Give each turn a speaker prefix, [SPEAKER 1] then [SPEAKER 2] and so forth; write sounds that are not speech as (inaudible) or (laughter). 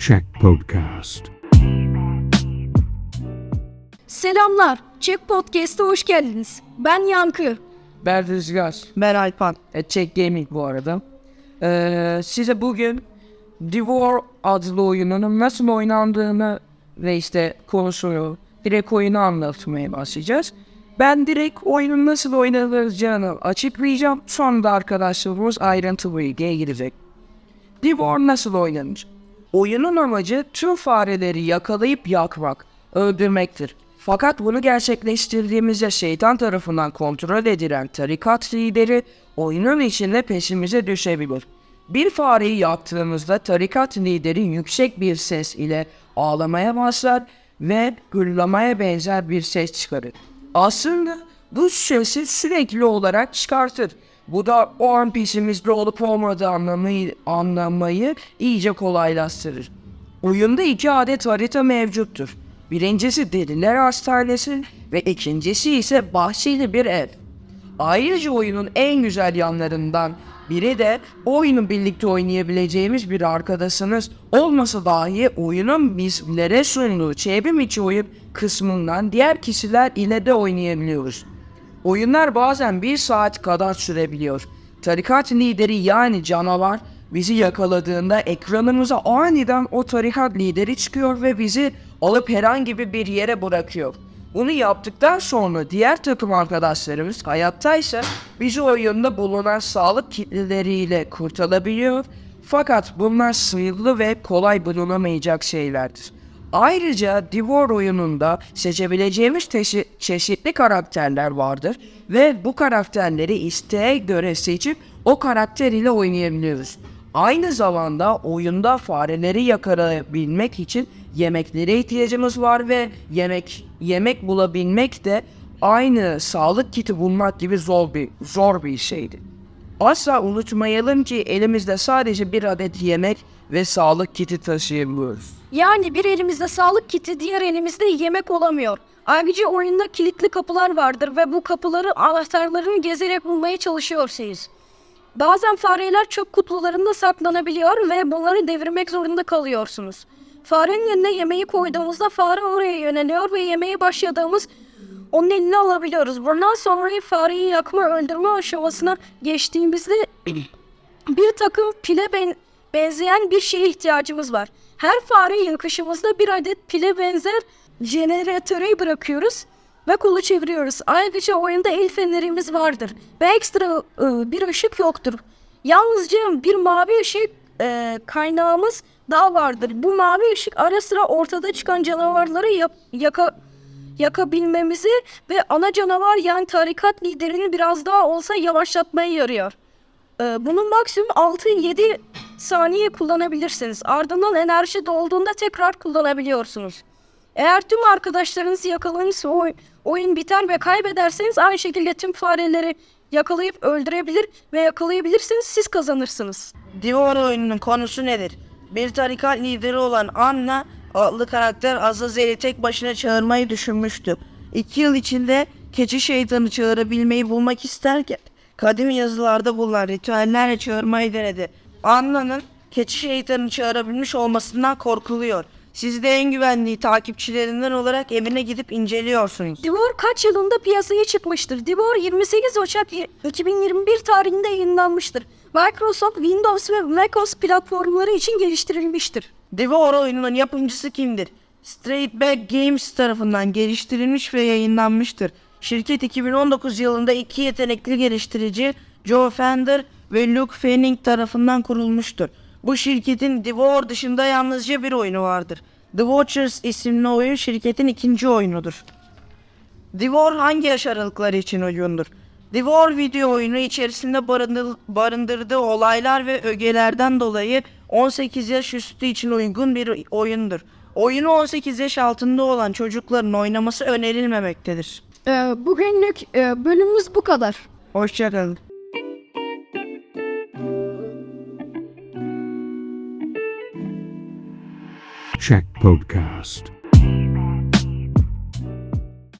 [SPEAKER 1] Check Podcast.
[SPEAKER 2] Selamlar. Check Podcast'a hoş geldiniz. Ben Yankı.
[SPEAKER 3] Ben Rüzgar. Ben Alpan. E, Check Gaming bu arada. Ee, size bugün The War adlı oyunun nasıl oynandığını ve işte konusunu, direkt oyunu anlatmaya başlayacağız. Ben direkt oyunun nasıl oynanacağını açıklayacağım. Sonra da arkadaşlarımız ayrıntılı bilgiye girecek. The War nasıl oynanır? Oyunun amacı tüm fareleri yakalayıp yakmak, öldürmektir. Fakat bunu gerçekleştirdiğimizde şeytan tarafından kontrol edilen tarikat lideri oyunun içinde peşimize düşebilir. Bir fareyi yaktığımızda tarikat lideri yüksek bir ses ile ağlamaya başlar ve gırlamaya benzer bir ses çıkarır. Aslında bu sesi sürekli olarak çıkartır. Bu da o an peşimizde olup olmadığı anlamayı, anlamayı iyice kolaylaştırır. Oyunda iki adet harita mevcuttur. Birincisi Deliler Hastanesi ve ikincisi ise bahçeli bir ev. Ayrıca oyunun en güzel yanlarından biri de oyunu birlikte oynayabileceğimiz bir arkadaşınız olmasa dahi oyunun bizlere sunduğu çevrim içi oyun kısmından diğer kişiler ile de oynayabiliyoruz. Oyunlar bazen bir saat kadar sürebiliyor. Tarikat lideri yani canavar bizi yakaladığında ekranımıza aniden o tarikat lideri çıkıyor ve bizi alıp herhangi bir yere bırakıyor. Bunu yaptıktan sonra diğer takım arkadaşlarımız hayattaysa bizi oyunda bulunan sağlık kitleleriyle kurtarabiliyor. Fakat bunlar sınırlı ve kolay bulunamayacak şeylerdir. Ayrıca Divor oyununda seçebileceğimiz teşi- çeşitli karakterler vardır ve bu karakterleri isteğe göre seçip o karakter ile oynayabiliyoruz. Aynı zamanda oyunda fareleri yakalayabilmek için yemeklere ihtiyacımız var ve yemek yemek bulabilmek de aynı sağlık kiti bulmak gibi zor bir zor bir şeydi. Asla unutmayalım ki elimizde sadece bir adet yemek ve sağlık kiti taşıyabiliyoruz.
[SPEAKER 2] Yani bir elimizde sağlık kiti, diğer elimizde yemek olamıyor. Ayrıca oyunda kilitli kapılar vardır ve bu kapıları anahtarlarını gezerek bulmaya çalışıyorsunuz. Bazen fareler çöp kutularında saklanabiliyor ve bunları devirmek zorunda kalıyorsunuz. Farenin yanına yemeği koyduğumuzda fare oraya yöneliyor ve yemeğe başladığımız onun eline alabiliyoruz. Bundan sonra fareyi yakma öldürme aşamasına geçtiğimizde (clears throat) bir takım pile ben- benzeyen bir şeye ihtiyacımız var. Her fare yakışımızda bir adet pile benzer jeneratörü bırakıyoruz ve kolu çeviriyoruz. Ayrıca oyunda el fenerimiz vardır ve ekstra e, bir ışık yoktur. Yalnızca bir mavi ışık e, kaynağımız daha vardır. Bu mavi ışık ara sıra ortada çıkan canavarları yap- yaka yakabilmemizi ve ana canavar yani tarikat liderini biraz daha olsa yavaşlatmaya yarıyor. Ee, Bunun maksimum 6-7 saniye kullanabilirsiniz. Ardından enerji dolduğunda tekrar kullanabiliyorsunuz. Eğer tüm arkadaşlarınızı yakalanırsa oy- oyun biter ve kaybederseniz aynı şekilde tüm fareleri yakalayıp öldürebilir ve yakalayabilirsiniz siz kazanırsınız.
[SPEAKER 4] Divor oyununun konusu nedir? Bir tarikat lideri olan Anna adlı karakter Azazel'i tek başına çağırmayı düşünmüştü. İki yıl içinde keçi şeytanı çağırabilmeyi bulmak isterken kadim yazılarda bulunan ritüellerle çağırmayı denedi. Anna'nın keçi şeytanı çağırabilmiş olmasından korkuluyor. Siz de en güvenliği takipçilerinden olarak evine gidip inceliyorsunuz.
[SPEAKER 2] Divor kaç yılında piyasaya çıkmıştır? Divor 28 Ocak 2021 tarihinde yayınlanmıştır. Microsoft Windows ve macOS platformları için geliştirilmiştir.
[SPEAKER 4] Divor oyununun yapımcısı kimdir? Straight Back Games tarafından geliştirilmiş ve yayınlanmıştır. Şirket 2019 yılında iki yetenekli geliştirici Joe Fender ve Luke Fanning tarafından kurulmuştur. Bu şirketin Divor dışında yalnızca bir oyunu vardır. The Watchers isimli oyun şirketin ikinci oyunudur. Divor hangi yaş aralıkları için uygundur? Divor video oyunu içerisinde barındır- barındırdığı olaylar ve ögelerden dolayı 18 yaş üstü için uygun bir oyundur. Oyunu 18 yaş altında olan çocukların oynaması önerilmemektedir.
[SPEAKER 2] Ee, bugünlük e, bölümümüz bu kadar.
[SPEAKER 4] Hoşçakalın.
[SPEAKER 1] Check Podcast.